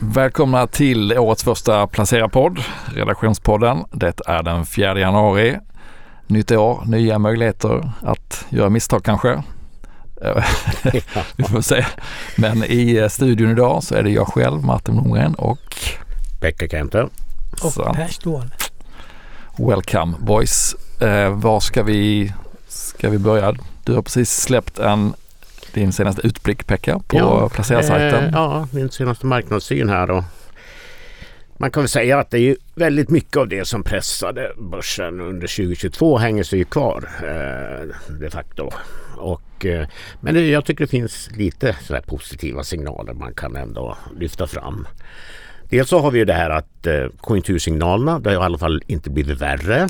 Välkomna till årets första Placera-podd, redaktionspodden. Det är den 4 januari. Nytt år, nya möjligheter att göra misstag kanske. Vi får se. Men i studion idag så är det jag själv, Martin Blomgren och Pekka Kente. Och Per Ståhl. Welcome boys. Eh, var ska vi, ska vi börja? Du har precis släppt en din senaste utblick Pekka på ja, Placera-sajten. Eh, ja, min senaste marknadssyn här. Och man kan väl säga att det är väldigt mycket av det som pressade börsen under 2022 hänger sig kvar eh, de facto. Och, eh, men det, jag tycker det finns lite sådär positiva signaler man kan ändå lyfta fram. Dels så har vi ju det här att eh, konjunktursignalerna, det har i alla fall inte blivit värre.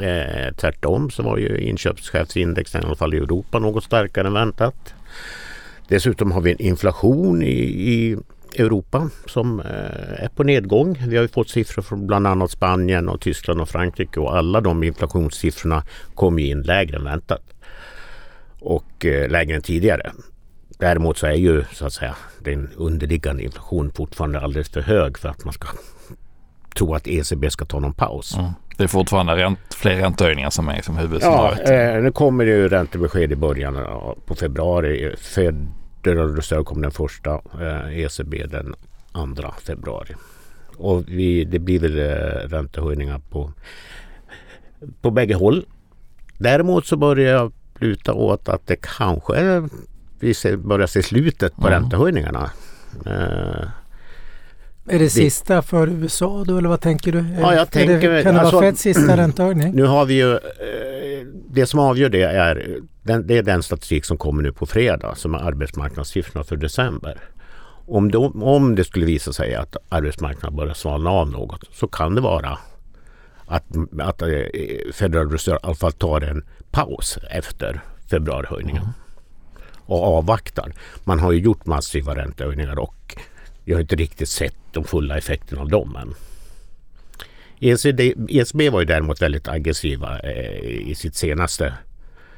Eh, tvärtom så var ju inköpschefsindexen i alla fall i Europa något starkare än väntat. Dessutom har vi en inflation i, i Europa som eh, är på nedgång. Vi har fått siffror från bland annat Spanien och Tyskland och Frankrike och alla de inflationssiffrorna kom in lägre än väntat. Och eh, lägre än tidigare. Däremot så är ju så att säga den underliggande inflationen fortfarande alldeles för hög för att man ska tro att ECB ska ta någon paus. Mm. Det är fortfarande ränt, fler räntehöjningar som är som huvudscenariot. Ja, eh, nu kommer det ju räntebesked i början på februari. Federal Reserve kom den första, eh, ECB den andra februari. Och vi, det blir väl eh, räntehöjningar på, på bägge håll. Däremot så börjar jag luta åt att det kanske vi ser, börjar se slutet på mm. räntehöjningarna. Är det sista för USA då eller vad tänker du? Ja, jag tänker, det, kan det alltså, vara Feds sista räntehöjning? Nu har vi ju, eh, det som avgör det är, den, det är den statistik som kommer nu på fredag som är arbetsmarknadssiffrorna för december. Om, de, om det skulle visa sig att arbetsmarknaden börjar svalna av något så kan det vara att, att eh, Federal Reserve i alla fall tar en paus efter februarihöjningen. Mm. Och avvaktar. Man har ju gjort massiva räntehöjningar och vi har inte riktigt sett de fulla effekterna av dem än. ECB, ECB var ju däremot väldigt aggressiva eh, i sitt senaste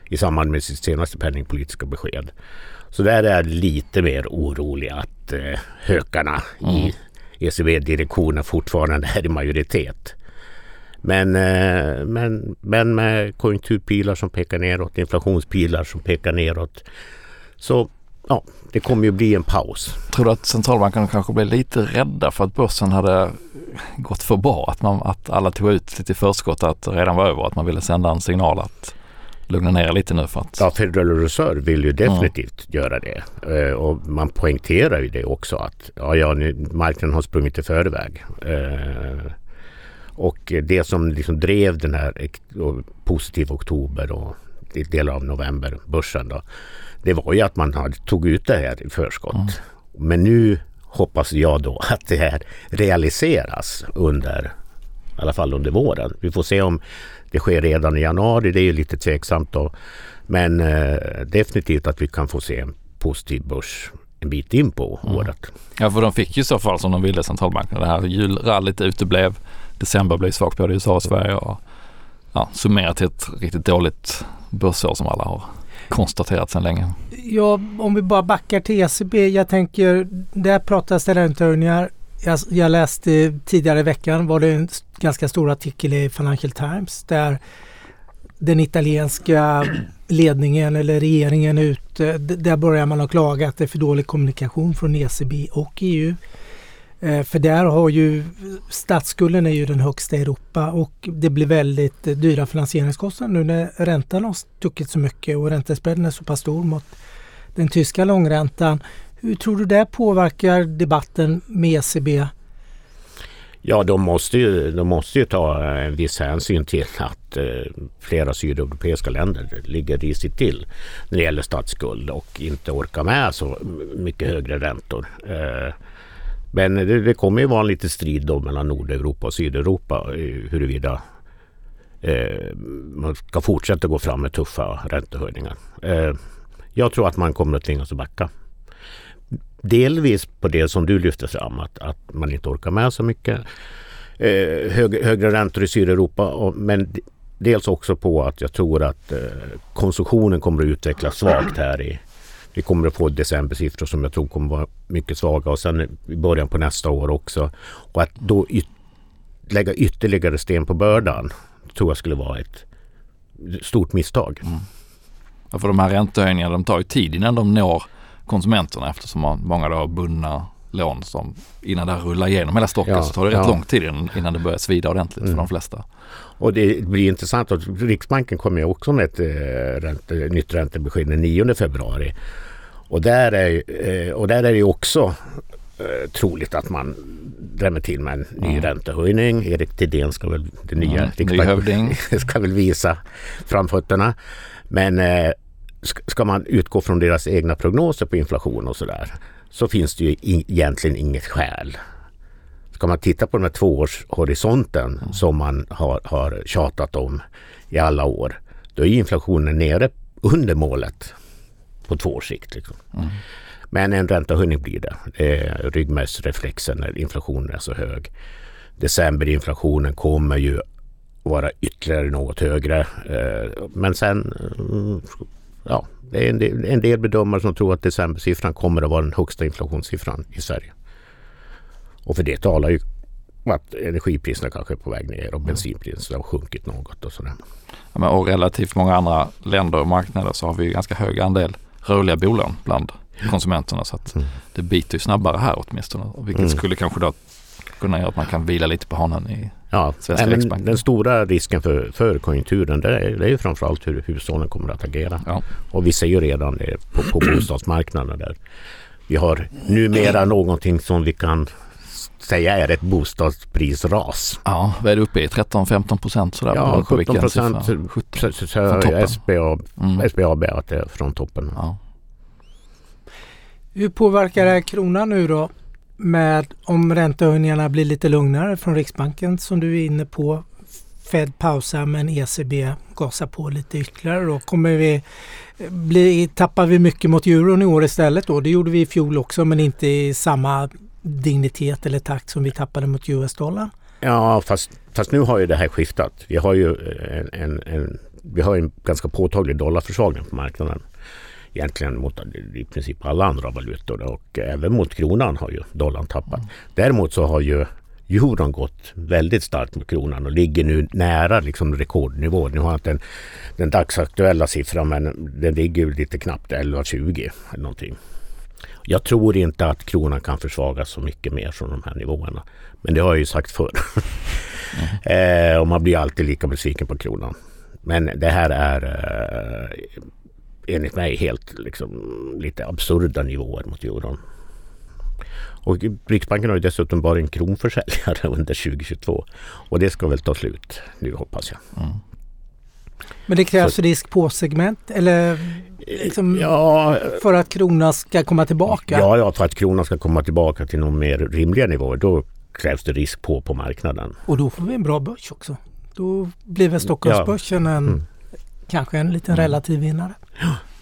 i samband med sitt senaste penningpolitiska besked. Så där är jag lite mer orolig att eh, hökarna mm. i ECB-direktionen fortfarande är i majoritet. Men, eh, men, men med konjunkturpilar som pekar neråt, inflationspilar som pekar neråt. Så ja, det kommer ju bli en paus. Tror du att centralbankerna kanske blev lite rädda för att börsen hade gått för bra? Att, man, att alla tog ut lite i förskott att det redan var över, att man ville sända en signal att lugna ner lite nu för att... Ja, Federal Reserve vill ju definitivt mm. göra det. Eh, och man poängterar ju det också att ja, ja, marknaden har sprungit i förväg. Eh, och det som liksom drev den här positiva oktober och delar av november, börsen då det var ju att man hade, tog ut det här i förskott. Mm. Men nu hoppas jag då att det här realiseras under, i alla fall under våren. Vi får se om det sker redan i januari, det är ju lite tveksamt då. Men eh, definitivt att vi kan få se en positiv börs en bit in på mm. året. Ja, för de fick ju så fall som de ville centralbankerna. Det här julrallyt uteblev. December blev svagt både i USA och Sverige och ja, summerat till ett riktigt dåligt börsår som alla har konstaterat sedan länge. Ja, om vi bara backar till ECB. Jag tänker, där pratas det räntehöjningar. Jag, jag läste tidigare i veckan var det en ganska stor artikel i Financial Times där den italienska ledningen eller regeringen är ute. Där börjar man att klaga att det är för dålig kommunikation från ECB och EU. Eh, för där har ju statsskulden är ju den högsta i Europa och det blir väldigt dyra finansieringskostnader nu när räntan har stuckit så mycket och räntespreaden är så pass stor mot den tyska långräntan. Hur tror du det påverkar debatten med ECB? Ja, de måste ju, de måste ju ta en viss hänsyn till att eh, flera sydeuropeiska länder ligger risigt till när det gäller statsskuld och inte orkar med så mycket högre räntor. Eh, men det, det kommer ju vara en liten strid då mellan Nordeuropa och Sydeuropa eh, huruvida eh, man ska fortsätta gå fram med tuffa räntehöjningar. Eh, jag tror att man kommer att tvingas att backa. Delvis på det som du lyfter fram, att, att man inte orkar med så mycket. Eh, hög, högre räntor i Sydeuropa, och, men dels också på att jag tror att eh, konsumtionen kommer att utvecklas svagt här i vi kommer att få decembersiffror som jag tror kommer vara mycket svaga och sen i början på nästa år också. Och att då yt lägga ytterligare sten på bördan tror jag skulle vara ett stort misstag. Mm. Ja, för de här räntehöjningarna de tar ju tid innan de når konsumenterna eftersom många då har bundna lån som innan det rullar igenom hela stocken ja, så tar det rätt ja. lång tid innan det börjar svida ordentligt mm. för de flesta. Och det blir intressant att Riksbanken kommer ju också med ett äh, ränte, nytt räntebesked den 9 februari. Och där är, äh, och där är det också äh, troligt att man drämmer till med en ny mm. räntehöjning. Erik Thedéen ska väl, det nya mm, Riksbanken, ska väl visa framfötterna. Men ska man utgå från deras egna prognoser på inflation och sådär så finns det ju egentligen inget skäl. Ska man titta på den här tvåårshorisonten mm. som man har, har tjatat om i alla år, då är inflationen nere under målet på två års sikt. Liksom. Mm. Men en räntehöjning blir det. Det är ryggmärgsreflexen när inflationen är så hög. Decemberinflationen kommer ju vara ytterligare något högre. Eh, men sen mm, ja, det är en del, en del bedömare som tror att decembersiffran kommer att vara den högsta inflationssiffran i Sverige. Och för det talar ju att energipriserna kanske är på väg ner och bensinpriserna har sjunkit något och sådär. Ja, men och relativt många andra länder och marknader så har vi ganska hög andel rörliga bolån bland konsumenterna så att mm. det biter ju snabbare här åtminstone. Vilket mm. skulle kanske då kunna göra att man kan vila lite på hanen i ja, Svenska Riksbanken. Den stora risken för, för konjunkturen det är, det är ju framförallt hur hushållen kommer att agera. Ja. Och vi ser ju redan det på, på bostadsmarknaden där vi har numera någonting som vi kan säga är ett bostadsprisras. Ja, vad är det uppe i? 13-15 procent sådär? Ja, 17 procent SBAB, mm. SBAB att det är från toppen. Ja. Hur påverkar det här kronan nu då? med om räntehöjningarna blir lite lugnare från Riksbanken som du är inne på. Fed pausar men ECB gasar på lite ytterligare då. Kommer vi bli, tappar vi mycket mot euron i år istället då? Det gjorde vi i fjol också men inte i samma dignitet eller takt som vi tappade mot US-dollarn. Ja fast, fast nu har ju det här skiftat. Vi har ju en, en, en vi har en ganska påtaglig dollarförsvagning på marknaden egentligen mot i princip alla andra valutor och även mot kronan har ju dollarn tappat. Mm. Däremot så har ju euron gått väldigt starkt mot kronan och ligger nu nära liksom rekordnivå. Nu har jag inte den, den dagsaktuella siffran men den ligger lite knappt 11-20 eller någonting. Jag tror inte att kronan kan försvagas så mycket mer från de här nivåerna. Men det har jag ju sagt förr. Mm. eh, och man blir alltid lika besviken på kronan. Men det här är eh, enligt mig helt liksom, lite absurda nivåer mot euron. Och Riksbanken har ju dessutom bara en kronförsäljare under 2022 och det ska väl ta slut nu hoppas jag. Mm. Men det krävs Så, risk på segment eller liksom ja, för att kronan ska komma tillbaka? Ja, ja, för att kronan ska komma tillbaka till någon mer rimliga nivåer då krävs det risk på på marknaden. Och då får vi en bra börs också. Då blir väl Stockholmsbörsen en mm kanske en liten mm. relativ vinnare.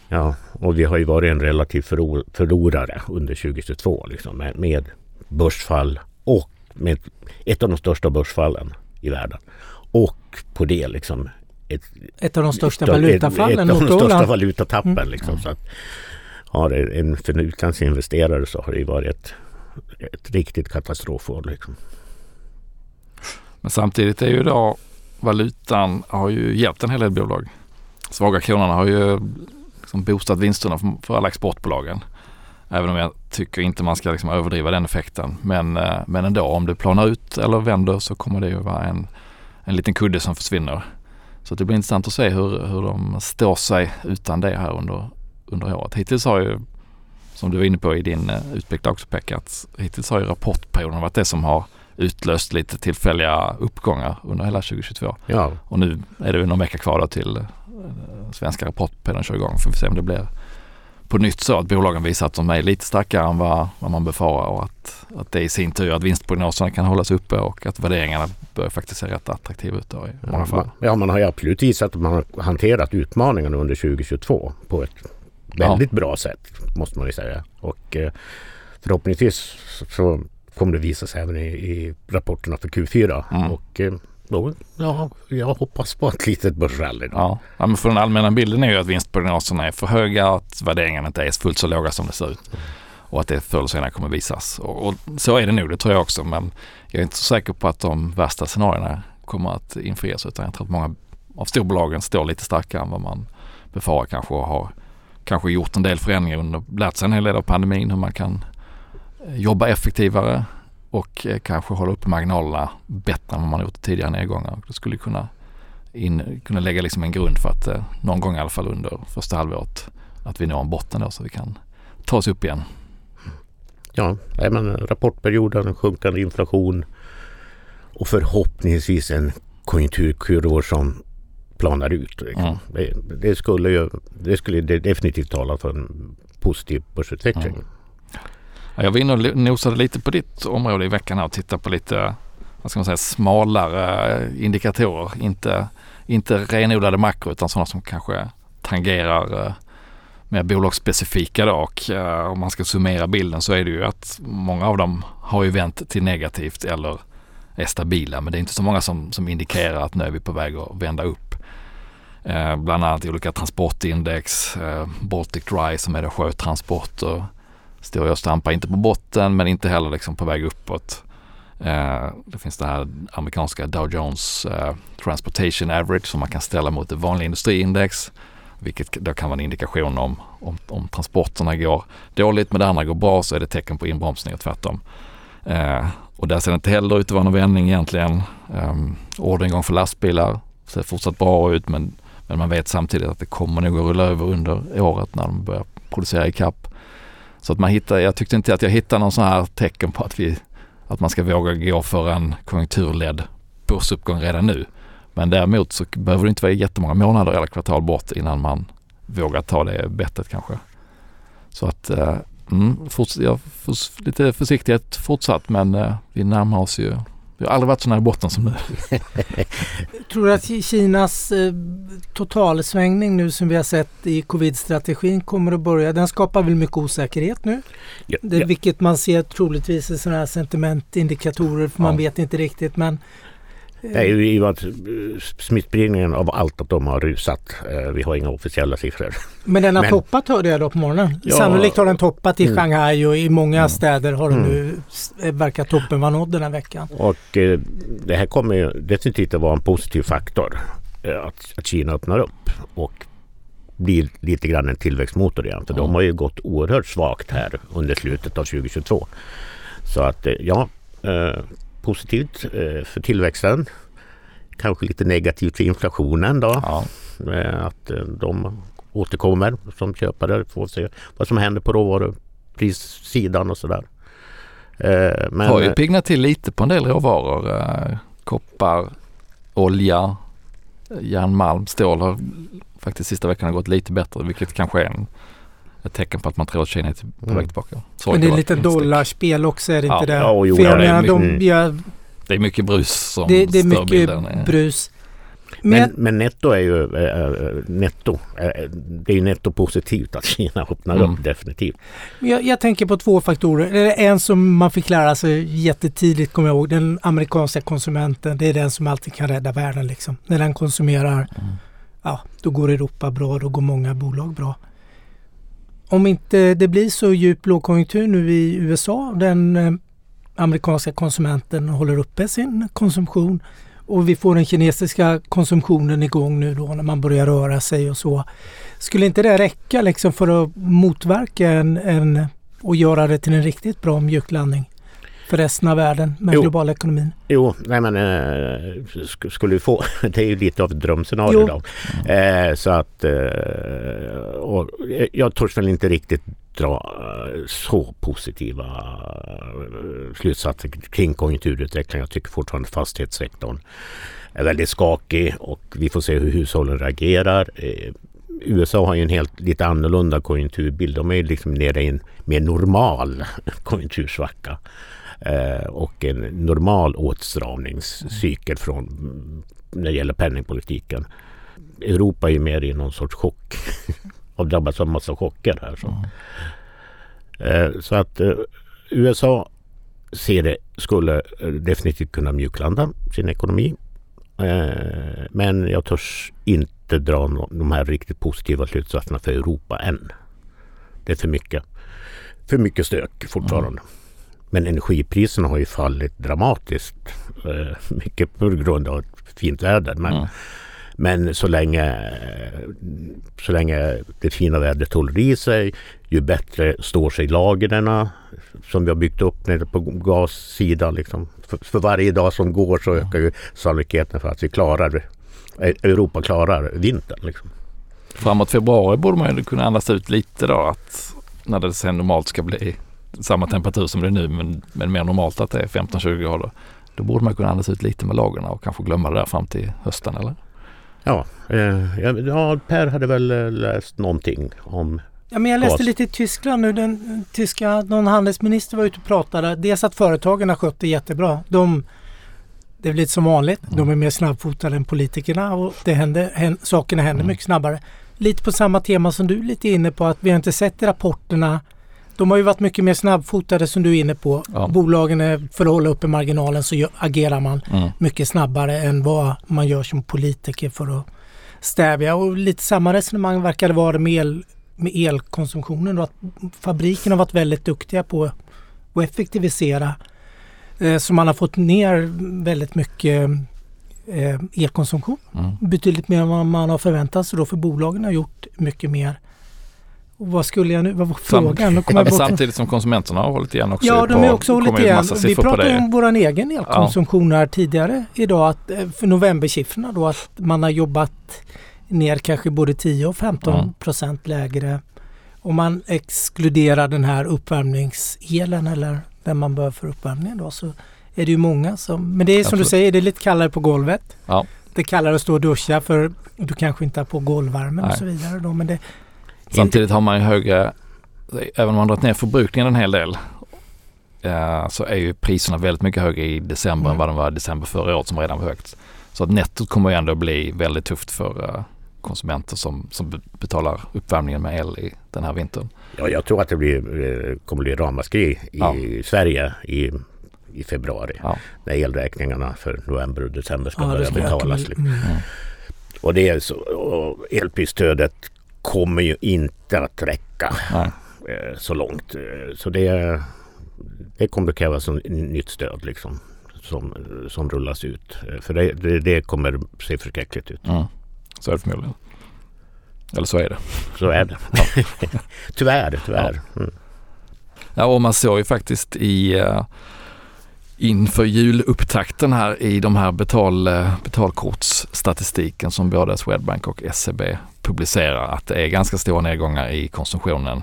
Ja, och vi har ju varit en relativ förlorare under 2022 liksom, med, med börsfall och med ett av de största börsfallen i världen. Och på det liksom ett, ett av de största valutafallen Ett, ett av de största valutatappen. Mm. Liksom, så att, ja, en, för en utlandsinvesterare så har det varit ett, ett riktigt katastrofår. Liksom. Men samtidigt är ju då valutan har ju hjälpt en hel del bolag svaga kronan har ju liksom boostat vinsterna för alla exportbolagen. Även om jag tycker inte man ska liksom överdriva den effekten. Men, eh, men ändå, om det planar ut eller vänder så kommer det ju vara en, en liten kudde som försvinner. Så det blir intressant att se hur, hur de står sig utan det här under, under året. Hittills har ju, som du var inne på i din eh, utblick också Pekka, att hittills har ju rapportperioden varit det som har utlöst lite tillfälliga uppgångar under hela 2022. Ja. Och nu är det någon vecka kvar då till svenska rapportperioden kör igång. Får vi se om det blir på nytt så att bolagen visar att de är lite starkare än vad, vad man befarar och att, att det i sin tur att vinstprognoserna kan hållas uppe och att värderingarna börjar faktiskt se rätt attraktiva ut då i många fall. Ja, man har ju absolut visat att man har hanterat utmaningarna under 2022 på ett väldigt ja. bra sätt måste man ju säga. Och eh, förhoppningsvis så kommer det visa sig även i, i rapporterna för Q4. Mm. Och eh, ja, jag hoppas på ett litet börsrally. Ja. ja, men för den allmänna bilden är ju att vinstprognoserna är för höga och att värderingarna inte är fullt så låga som det ser ut. Och att det förr eller senare kommer visas. Och, och, så är det nog, det tror jag också. Men jag är inte så säker på att de värsta scenarierna kommer att infrias. Utan jag tror att många av storbolagen står lite starkare än vad man befarar kanske och har kanske gjort en del förändringar under, lärt sig en hel del av pandemin hur man kan eh, jobba effektivare och eh, kanske hålla uppe marginalerna bättre än vad man gjort tidigare nedgångar. Det skulle kunna, in, kunna lägga liksom en grund för att eh, någon gång i alla fall under första halvåret att vi når en botten då så vi kan ta oss upp igen. Ja, men rapportperioden, sjunkande inflation och förhoppningsvis en konjunkturkurvor som planar ut. Liksom. Mm. Det, det, skulle ju, det skulle definitivt tala för en positiv börsutveckling. Mm. Jag var inne och nosade lite på ditt område i veckan här och tittade på lite vad ska man säga, smalare indikatorer. Inte, inte renodlade makro utan sådana som kanske tangerar eh, mer bolagsspecifika då och eh, om man ska summera bilden så är det ju att många av dem har ju vänt till negativt eller är stabila men det är inte så många som, som indikerar att nu är vi på väg att vända upp. Eh, bland annat olika transportindex, eh, Baltic Dry som är det sjötransporter står och stampar inte på botten men inte heller liksom på väg uppåt. Eh, det finns det här amerikanska Dow Jones eh, Transportation Average som man kan ställa mot det vanliga industriindex. Vilket då kan vara en indikation om, om, om transporterna går dåligt men det andra går bra så är det tecken på inbromsning och tvärtom. Eh, och där ser det inte heller ut att vara någon vändning egentligen. Eh, orderingång för lastbilar ser fortsatt bra ut men, men man vet samtidigt att det kommer nog att rulla över under året när de börjar producera i kapp. Så att man hittar, jag tyckte inte att jag hittade någon sån här tecken på att, vi, att man ska våga gå för en konjunkturledd börsuppgång redan nu. Men däremot så behöver det inte vara jättemånga månader eller kvartal bort innan man vågar ta det bettet kanske. Så att eh, mm, forts, ja, för, lite försiktighet fortsatt men eh, vi närmar oss ju vi har aldrig varit så nära botten som nu. Tror du att Kinas eh, totalsvängning nu som vi har sett i covid-strategin kommer att börja? Den skapar väl mycket osäkerhet nu? Ja, det, ja. Vilket man ser troligtvis i sådana här sentimentindikatorer för ja. man vet inte riktigt men det är ju att eh, smittspridningen av allt att de har rusat. Eh, vi har inga officiella siffror. Men den har Men, toppat hörde jag då på morgonen. Ja, Sannolikt har den toppat i mm. Shanghai och i många mm. städer har den nu mm. verkar toppen vara nådd den här veckan. Och eh, det här kommer ju definitivt att vara en positiv faktor. Att, att Kina öppnar upp och blir lite grann en tillväxtmotor igen. För mm. de har ju gått oerhört svagt här under slutet av 2022. Så att ja, positivt eh, för tillväxten. Kanske lite negativt för inflationen då. Ja. Eh, att eh, de återkommer som köpare. Får se vad som händer på råvaruprissidan och sådär. Men, har ju piggnat till lite på en del råvaror. Koppar, olja, järnmalm, stål har faktiskt sista veckan gått lite bättre vilket kanske är en ett tecken på att man tror att Kina är på väg mm. tillbaka. Så Men det är lite dollarspel också, är det ja. inte det? Ja, jo, ja, det, är mycket, de gör, det är mycket brus som det, det är mycket bilden. brus. Men, men, men, netto är ju äh, netto. Äh, det är ju netto positivt att Kina öppnar mm. upp definitivt. Jag, jag, tänker på två faktorer. En som man fick lära sig jättetidigt kommer jag ihåg. Den amerikanska konsumenten. Det är den som alltid kan rädda världen liksom. När den konsumerar, mm. ja då går Europa bra, då går många bolag bra om inte det blir så djup lågkonjunktur nu i USA, den eh, amerikanska konsumenten håller uppe sin konsumtion och vi får den kinesiska konsumtionen igång nu då när man börjar röra sig och så. Skulle inte det räcka liksom för att motverka en, en och göra det till en riktigt bra mjuklandning? För resten av världen med jo. global ekonomin? Jo, nej men eh, skulle få, det är ju lite av ett drömscenario idag. Eh, så att, eh, och jag törs väl inte riktigt dra eh, så positiva eh, slutsatser kring konjunkturutvecklingen. Jag tycker fortfarande fastighetssektorn är väldigt skakig och vi får se hur hushållen reagerar. Eh, USA har ju en helt lite annorlunda konjunkturbild. De är liksom nere i en mer normal konjunktursvacka eh, Eh, och en normal åtstramningscykel från, när det gäller penningpolitiken. Europa är mer i någon sorts chock. Har drabbats av massa chocker här. Så, mm. så att eh, USA ser det, skulle definitivt kunna mjuklanda sin ekonomi. Men jag törs inte dra de här riktigt positiva slutsatserna för Europa än. Det är för mycket. För mycket stök fortfarande. Mm. Men energipriserna har ju fallit dramatiskt. Eh, mycket på grund av fint väder. Men, mm. men så, länge, så länge det fina vädret håller i sig, ju bättre står sig lagren som vi har byggt upp nere på gassidan. Liksom. För, för, varje dag som går så ökar ju sannolikheten för att vi klarar Europa klarar vintern. Liksom. Framåt februari borde man ju kunna andas ut lite då att när det sen normalt ska bli samma temperatur som det är nu men, men mer normalt att det är 15-20 grader. Då borde man kunna andas ut lite med lagren och kanske glömma det där fram till hösten eller? Ja, eh, ja Per hade väl eh, läst någonting om Ja, men jag läste lite i Tyskland nu. Den tyska, någon handelsminister var ute och pratade. Dels att företagen har skött det jättebra. De, det är lite som vanligt. De är mer snabbfotade än politikerna och det händer, händer, sakerna händer mm. mycket snabbare. Lite på samma tema som du är lite inne på att vi har inte sett i rapporterna de har ju varit mycket mer snabbfotade som du är inne på. Ja. Bolagen är, för att hålla uppe marginalen så agerar man mm. mycket snabbare än vad man gör som politiker för att stävja. Och lite samma resonemang verkar det vara med, el, med elkonsumtionen. Att fabriken har varit väldigt duktiga på att effektivisera. Eh, så man har fått ner väldigt mycket eh, elkonsumtion. Mm. Betydligt mer än vad man har förväntat sig då för bolagen har gjort mycket mer och vad skulle jag nu, vad var frågan? Sam, samtidigt som konsumenterna har hållit igen också. Ja, de är också hållit igen. Vi pratade om vår egen elkonsumtion här tidigare idag. Att eh, för novembersiffrorna då att man har jobbat ner kanske både 10 och 15 mm. procent lägre. Om man exkluderar den här uppvärmningselen eller den man behöver för uppvärmningen då så är det ju många som... Men det är som Absolut. du säger, det är lite kallare på golvet. Ja. Det är kallare att stå och duscha för du kanske inte har på golvvärmen och så vidare. Då, men det, Samtidigt har man ju högre, även om man dragit ner förbrukningen en hel del, eh, så är ju priserna väldigt mycket högre i december mm. än vad de var i december förra året som redan var högt. Så att nettot kommer ju ändå bli väldigt tufft för eh, konsumenter som, som betalar uppvärmningen med el i den här vintern. Ja, jag tror att det blir, eh, kommer bli ramaskri i ja. Sverige i, i februari. Ja. När elräkningarna för november och december ska ja, börja betalas. Mm. Och det är så, och elprisstödet kommer ju inte att räcka Nej. Eh, så långt. Eh, så det, det kommer att krävas ett nytt stöd liksom som, som rullas ut. Eh, för det, det, det kommer se förskräckligt ut. Mm. Så är det förmodligen. Eller så är det. Så är det. Ja. tyvärr, tyvärr. Ja. Mm. ja, och man såg ju faktiskt i uh, inför julupptakten här i de här betal, betalkortsstatistiken som både Swedbank och SEB publicerar att det är ganska stora nedgångar i konsumtionen.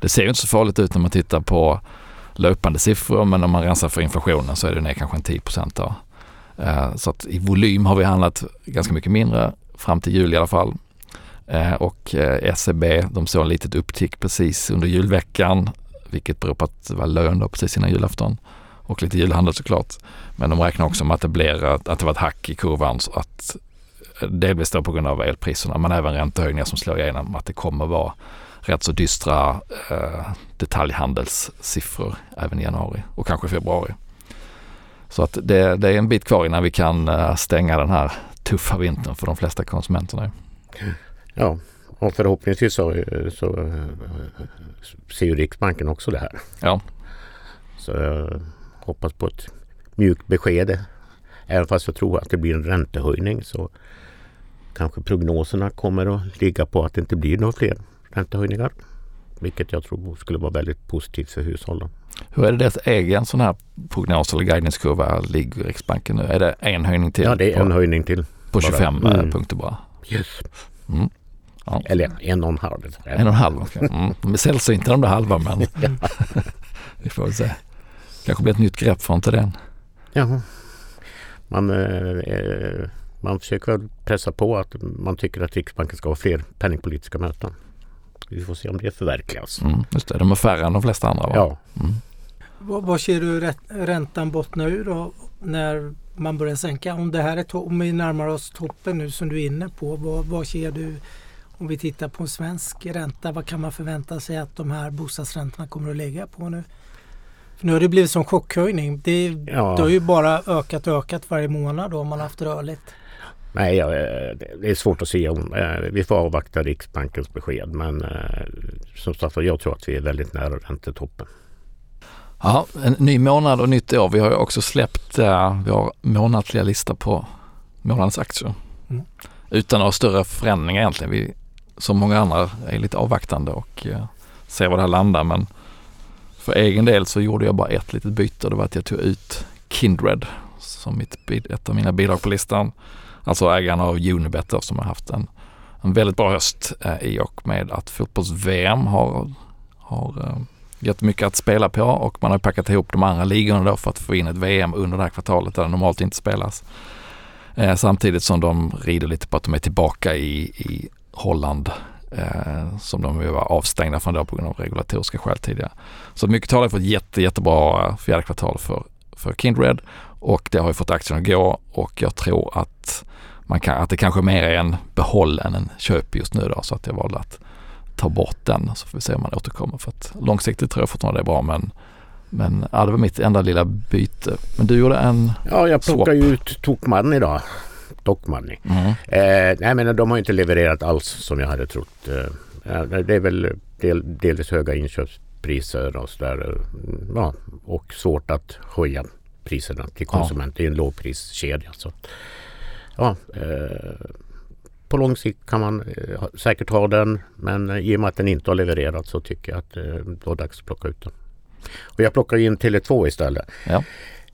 Det ser ju inte så farligt ut när man tittar på löpande siffror men om man rensar för inflationen så är det ner kanske en 10 procent. Eh, så att i volym har vi handlat ganska mycket mindre fram till jul i alla fall. Eh, och eh, SEB de såg en litet upptick precis under julveckan vilket beror på att det var lön då precis innan julafton och lite julhandel såklart. Men de räknar också med att det blir att det var ett hack i kurvan så att delvis då på grund av elpriserna men även räntehöjningar som slår igenom att det kommer vara rätt så dystra eh, detaljhandelssiffror även i januari och kanske februari. Så att det, det, är en bit kvar innan vi kan eh, stänga den här tuffa vintern för de flesta konsumenterna. Ja, och förhoppningsvis så, så ser ju Riksbanken också det här. Ja. Så jag hoppas på ett mjukt besked. Även fast jag tror att det blir en räntehöjning så kanske prognoserna kommer att ligga på att det inte blir några fler räntehöjningar. Vilket jag tror skulle vara väldigt positivt för hushållen. Hur är det att äga en sån här prognos eller guidningskurva ligger Riksbanken nu? Är det en höjning till? Ja, det är en på, höjning till. På 25 mm. punkter bara? Yes. Mm. Ja. Eller en och en halv. En och en halv. Mm. De är sällsynta de där halva men vi får väl se. Kanske blir ett nytt grepp från till den. Ja. Man eh, man försöker väl pressa på att man tycker att Riksbanken ska ha fler penningpolitiska möten. Vi får se om det förverkligas. Mm, just det, de är färre än de flesta andra va? Ja. Mm. Vad, ser du räntan bottna ur då när man börjar sänka? Om, det här är om vi närmar oss toppen nu som du är inne på. Vad, vad ser du om vi tittar på en svensk ränta? Vad kan man förvänta sig att de här bostadsräntorna kommer att ligga på nu? För nu har det blivit som chockhöjning. Det, ja. det har ju bara ökat och ökat varje månad då om man haft rörligt. Nej, ja, eh, det är svårt att se. Eh, vi får avvakta Riksbankens besked. Men eh, som sagt jag tror att vi är väldigt nära räntetoppen. Ja, en ny månad och nytt år. Vi har ju också släppt vår månatliga lista på månadens aktier. Mm. Utan några större förändringar egentligen. Vi, som många andra, är lite avvaktande och ser var det här landar. Men för egen del så gjorde jag bara ett litet byte och det var att jag tog ut Kindred som mitt, ett av mina bidrag på listan. Alltså ägarna av Unibet då, som har haft en, en väldigt bra höst eh, i och med att fotbolls-VM har, har eh, gett mycket att spela på och man har packat ihop de andra ligorna då för att få in ett VM under det här kvartalet där det normalt inte spelas. Eh, samtidigt som de rider lite på att de är tillbaka i, i Holland eh, som de var avstängda från då på grund av regulatoriska skäl tidigare. Så mycket talar för ett jätte, jättebra eh, fjärde kvartal för, för Kindred och det har ju fått aktien att gå och jag tror att, man kan, att det kanske mer är en behåll än en köp just nu då så att jag valde att ta bort den så får vi se om man återkommer för att långsiktigt tror jag fortfarande det är bra men men ja, det var mitt enda lilla byte. Men du gjorde en Ja, jag plockade ju ut Tokman idag. Tokmanni. Mm. Eh, nej men de har inte levererat alls som jag hade trott. Eh, det är väl del, delvis höga inköpspriser och sådär. Ja, och svårt att höja priserna till konsument. Ja. Det är en lågpriskedja. Så. Ja, eh, på lång sikt kan man eh, säkert ha den men eh, i och med att den inte har levererat så tycker jag att eh, det är dags att plocka ut den. Och jag plockar in Tele2 istället. Ja.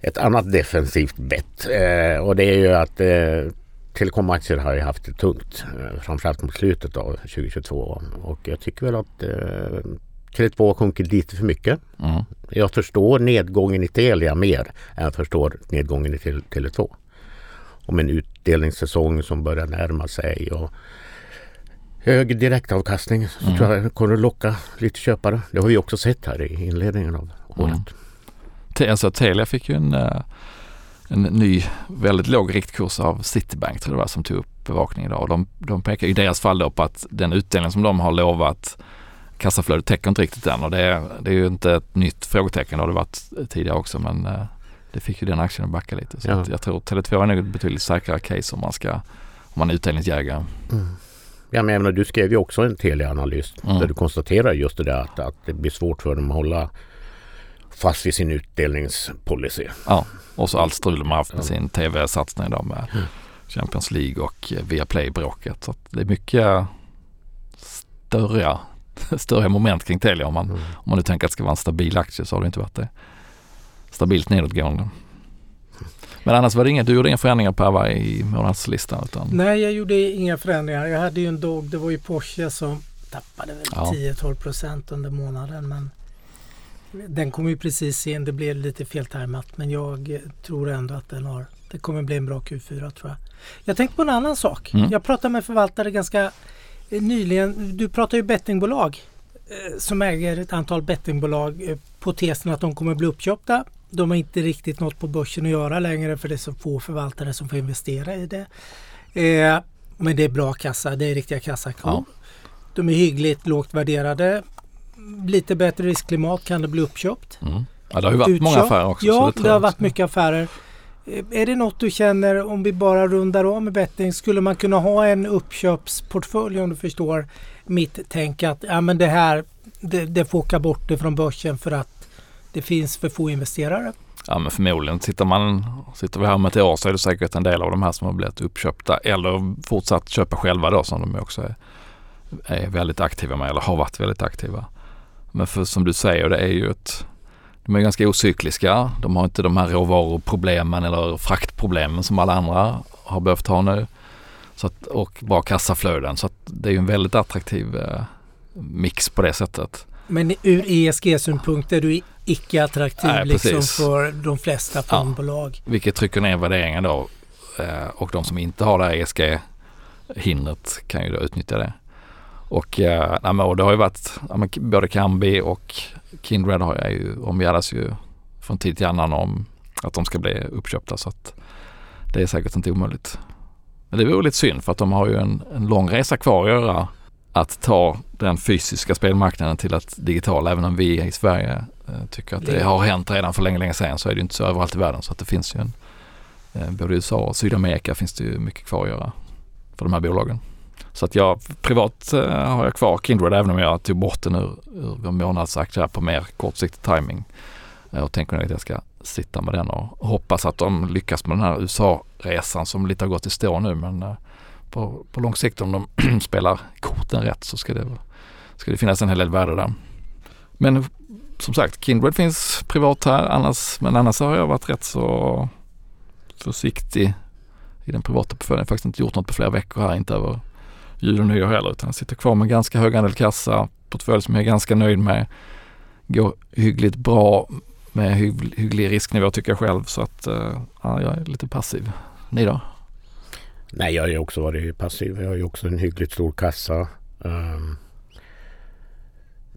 Ett annat defensivt bett eh, och det är ju att eh, telekomaktier har ju haft det tungt. Eh, framförallt mot slutet av 2022 och jag tycker väl att Tele2 har sjunkit lite för mycket. Mm. Jag förstår nedgången i Telia mer än jag förstår nedgången i Tele2. Om en utdelningssäsong som börjar närma sig och hög direktavkastning så mm. tror jag kommer att locka lite köpare. Det har vi också sett här i inledningen av året. Mm. Alltså Telia fick ju en, eh, en ny väldigt låg riktkurs av Citibank tror jag det var som tog upp bevakning idag. De, de pekar i deras fall då på att den utdelning som de har lovat kassaflödet täcker inte riktigt den och det är, det är ju inte ett nytt frågetecken. Det har det varit tidigare också men eh, det fick ju den aktien att backa lite. Så ja. jag tror Tele2 är nog ett betydligt säkrare case om man ska om man är utdelningsjägare. Mm. Ja, men menar, du skrev ju också en Telia-analys mm. där du konstaterar just det där att, att det blir svårt för dem att hålla fast vid sin utdelningspolicy. Ja, och så allt strul de har haft med sin tv-satsning då med mm. Champions League och Viaplay-bråket. Så det är mycket större större moment kring Telia. Om man, mm. om man nu tänker att det ska vara en stabil aktie så har det inte varit det. Stabilt nedåtgående. Men annars var det inget, du gjorde inga förändringar på Ava i månadslistan? Utan... Nej, jag gjorde inga förändringar. Jag hade ju en dog, det var ju Porsche som tappade väl ja. 10-12 procent under månaden. Men den kom ju precis in, det blev lite feltajmat men jag tror ändå att den har, det kommer bli en bra Q4 tror jag. Jag tänkte på en annan sak. Mm. Jag pratade med förvaltare ganska nyligen, du pratar ju bettingbolag eh, som äger ett antal bettingbolag eh, på tesen att de kommer bli uppköpta. De har inte riktigt något på börsen att göra längre för det är så få förvaltare som får investera i det. Eh, men det är bra kassa, det är riktiga kassakor. Ja. De är hyggligt lågt värderade. Lite bättre riskklimat kan det bli uppköpt. Mm. Ja, det har ju varit Utköp. många affärer också. Ja, det, det har varit mycket affärer. Eh, är det något du känner om vi bara rundar av med betting? Skulle man kunna ha en uppköpsportfölj om du förstår mitt tänk att ja, men det här det, det får åka bort det från börsen för att det finns för få investerare? Ja men förmodligen sitter man, sitter vi här om ett år så är det säkert en del av de här som har blivit uppköpta eller fortsatt köpa själva då som de också är, är väldigt aktiva med eller har varit väldigt aktiva. Men för, som du säger det är ju ett de är ganska ocykliska. De har inte de här råvaruproblemen eller fraktproblemen som alla andra har behövt ha nu. Så att, och bra kassaflöden. Så det är ju en väldigt attraktiv eh, mix på det sättet. Men ur ESG-synpunkt är du icke attraktiv Nej, liksom för de flesta fondbolag? Ja, vilket trycker ner värderingen då. Eh, och de som inte har det här ESG-hindret kan ju då utnyttja det. Och, eh, och det har ju varit både Kambi och Kindred har jag ju, omgärdas ju från tid till annan om att de ska bli uppköpta så att det är säkert inte omöjligt. Men det vore lite synd för att de har ju en, en lång resa kvar att göra att ta den fysiska spelmarknaden till att digital. Även om vi i Sverige eh, tycker att det har hänt redan för länge, länge sedan så är det inte så överallt i världen så att det finns ju en, eh, både i USA och Sydamerika finns det ju mycket kvar att göra för de här bolagen. Så att jag privat eh, har jag kvar Kindred även om jag tog bort den ur, ur vår månadsaktie på mer kortsiktig timing. Eh, och tänker nog att jag ska sitta med den och hoppas att de lyckas med den här USA-resan som lite har gått i stå nu men eh, på, på lång sikt om de spelar korten rätt så ska det, ska det finnas en hel del värde där. Men som sagt, Kindred finns privat här annars, men annars har jag varit rätt så försiktig i den privata portföljen. Jag har faktiskt inte gjort något på flera veckor här, inte över jul och nyår heller, utan jag sitter kvar med ganska hög andel kassa, portfölj som jag är ganska nöjd med. Går hyggligt bra med hygglig, hygglig risknivå tycker jag själv, så att eh, ja, jag är lite passiv. Ni då? Nej, jag har ju också varit passiv. Jag har ju också en hyggligt stor kassa. Um,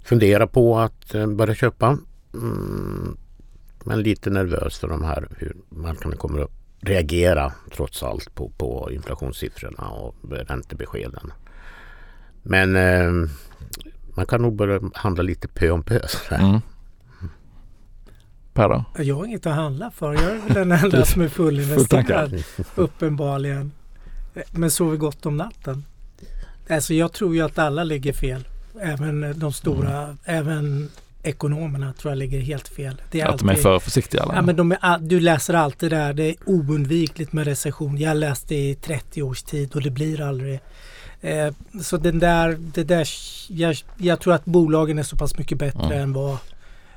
funderar på att eh, börja köpa. Mm, men lite nervös för de här hur marknaden kommer upp reagera trots allt på, på inflationssiffrorna och räntebeskeden. Men uh, man kan nog börja handla lite pö om pö. Mm. Per då? Jag har inget att handla för. Jag är den enda som är fullinvesterad. Uppenbarligen. Men sover gott om natten. Alltså jag tror ju att alla ligger fel. Även de stora, mm. även ekonomerna tror jag ligger helt fel. Det är att alltid, de är för försiktiga? Eller? Ja, men de är, du läser alltid där, det är oundvikligt med recession. Jag läste i 30 års tid och det blir aldrig. Eh, så den där, det där jag, jag, tror att bolagen är så pass mycket bättre mm. än vad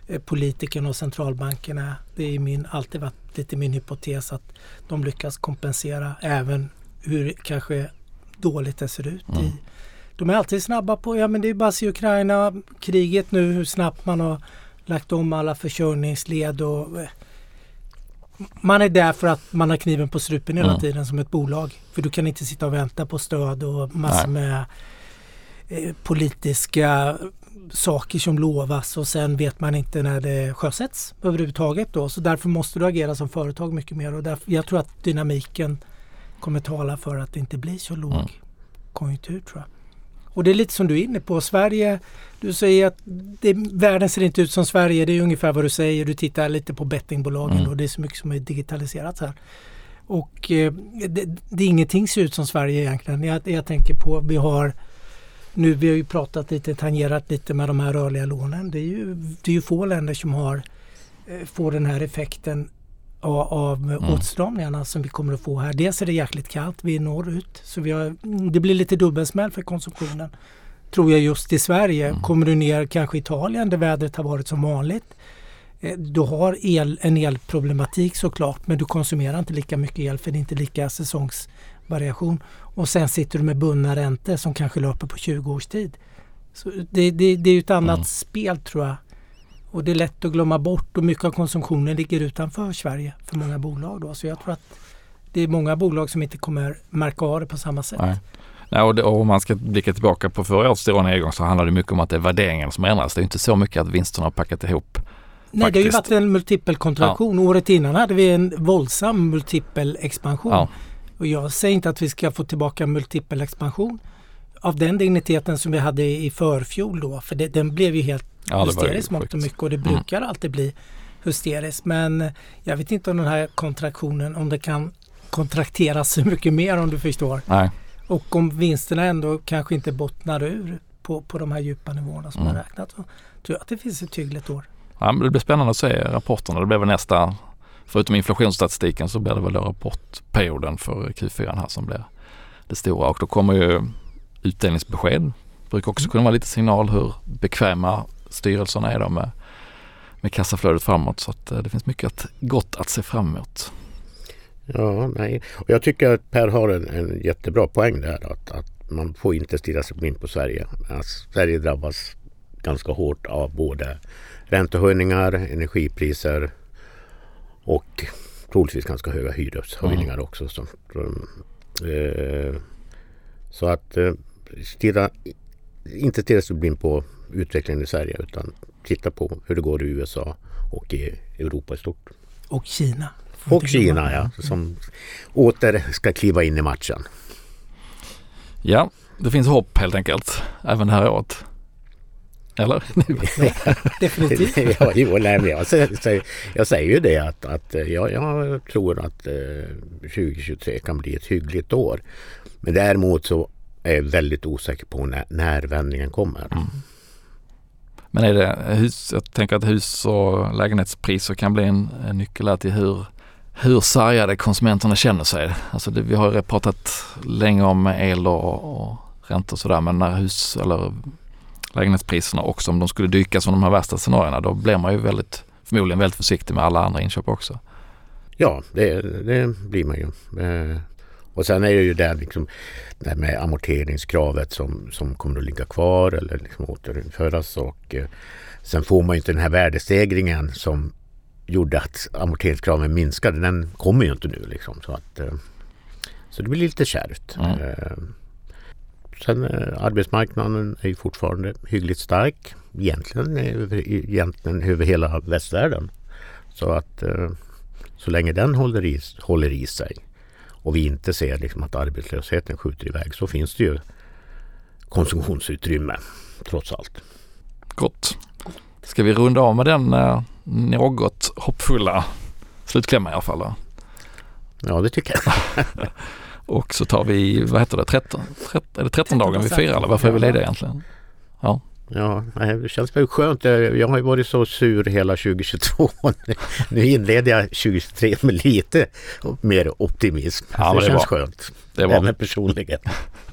eh, politikerna och centralbankerna. Det är min, alltid varit lite min hypotes att de lyckas kompensera även hur kanske dåligt det ser ut. Mm. I, de är alltid snabba på, ja men det är bara att se Ukraina, kriget nu, hur snabbt man har lagt om alla försörjningsled och eh, man är där för att man har kniven på strupen hela mm. tiden som ett bolag. För du kan inte sitta och vänta på stöd och massor Nej. med eh, politiska saker som lovas och sen vet man inte när det sjösätts överhuvudtaget. Då. Så därför måste du agera som företag mycket mer och därför, jag tror att dynamiken kommer tala för att det inte blir så låg mm. konjunktur tror jag. Och det är lite som du är inne på. Sverige, du säger att det, världen ser inte ut som Sverige. Det är ungefär vad du säger. Du tittar lite på bettingbolagen mm. och det är så mycket som är digitaliserat här. Och eh, det, det, ingenting ser ut som Sverige egentligen. Jag, jag tänker på, vi har nu, vi har ju pratat lite, tangerat lite med de här rörliga lånen. Det är ju, det är ju få länder som har, eh, får den här effekten av mm. åtstramningarna som vi kommer att få här. Dels är det jäkligt kallt, vi är norrut. Så vi har, det blir lite dubbelsmäll för konsumtionen. Tror jag just i Sverige. Mm. Kommer du ner kanske Italien där vädret har varit som vanligt. Eh, du har el, en elproblematik såklart men du konsumerar inte lika mycket el för det är inte lika säsongsvariation. Och sen sitter du med bundna räntor som kanske löper på 20 års tid. Så det, det, det är ett annat mm. spel tror jag och det är lätt att glömma bort och mycket av konsumtionen ligger utanför Sverige för många bolag. Då. Så jag tror att det är många bolag som inte kommer märka av det på samma sätt. Nej. Nej, och, det, och om man ska blicka tillbaka på förra årets stora nedgång så handlar det mycket om att det är värderingen som ändras. Det är inte så mycket att vinsterna har packat ihop. Nej, faktiskt. det har ju varit en multipelkontraktion. Ja. Året innan hade vi en våldsam multipelexpansion. Ja. Och jag säger inte att vi ska få tillbaka multipelexpansion av den digniteten som vi hade i förfjol då. För det, den blev ju helt ja, hysteriskt mångt och mycket och det mm. brukar mm. alltid bli hysteriskt. Men jag vet inte om den här kontraktionen, om det kan kontrakteras så mycket mer om du förstår. Nej. Och om vinsterna ändå kanske inte bottnar ur på, på de här djupa nivåerna som mm. man räknat. Så tror jag att det finns ett hyggligt år. Ja, men det blir spännande att se rapporterna. Det blir väl nästa, förutom inflationsstatistiken så blir det väl rapportperioden för Q4 här som blir det stora och då kommer ju utdelningsbesked. Brukar också kunna vara lite signal hur bekväma styrelserna är då med, med kassaflödet framåt. Så att eh, det finns mycket att, gott att se fram emot. Ja, nej. Och jag tycker att Per har en, en jättebra poäng där. Att, att man får inte stirra sig blind på Sverige. Att Sverige drabbas ganska hårt av både räntehöjningar, energipriser och troligtvis ganska höga hyreshöjningar mm. också. Så, eh, så att eh, stirra, inte stirra sig blind på utvecklingen i Sverige utan titta på hur det går i USA och i Europa i stort. Och Kina. Och Kina ja, som åter ska kliva in i matchen. Ja, det finns hopp helt enkelt även det här året. Eller? Definitivt. ja, jo, nej, men jag, säger, jag säger ju det att, att jag, jag tror att eh, 2023 kan bli ett hyggligt år. Men däremot så är väldigt osäker på när, när vändningen kommer. Mm. Men är det hus, jag tänker att hus och lägenhetspriser kan bli en, en nyckel till hur, hur sargade konsumenterna känner sig. Alltså det, vi har pratat länge om el och, och räntor och sådär men när hus eller lägenhetspriserna också om de skulle dyka som de här värsta scenarierna då blir man ju väldigt förmodligen väldigt försiktig med alla andra inköp också. Ja, det, det blir man ju. Och sen är det ju där liksom det här med amorteringskravet som, som kommer att ligga kvar eller liksom återinföras. Och, eh, sen får man ju inte den här värdestegringen som gjorde att amorteringskraven minskade. Den kommer ju inte nu liksom. Så, att, eh, så det blir lite kärvt. Mm. Eh, sen eh, arbetsmarknaden är ju fortfarande hyggligt stark. Egentligen egentligen över hela västvärlden. Så att eh, så länge den håller i, håller i sig och vi inte ser liksom att arbetslösheten skjuter iväg så finns det ju konsumtionsutrymme trots allt. Gott. Ska vi runda av med den eh, något hoppfulla slutklämmen i alla fall? Då? Ja, det tycker jag. och så tar vi, vad heter det, 13, 13 är det 13 dagar vi firar eller varför är vi lediga egentligen? Ja. Ja, det känns väl skönt. Jag har ju varit så sur hela 2022. Nu inleder jag 2023 med lite mer optimism. Ja, det, det känns bra. skönt. Det bra. Även personligen.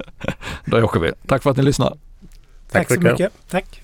Då åker vi. Tack för att ni lyssnar. Tack, Tack så mycket. Tack.